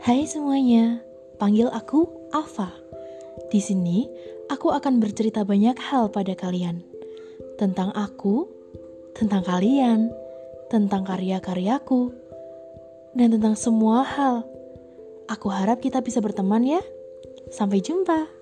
Hai semuanya, panggil aku Ava. Di sini, aku akan bercerita banyak hal pada kalian. Tentang aku, tentang kalian, tentang karya-karyaku, dan tentang semua hal. Aku harap kita bisa berteman ya. Sampai jumpa.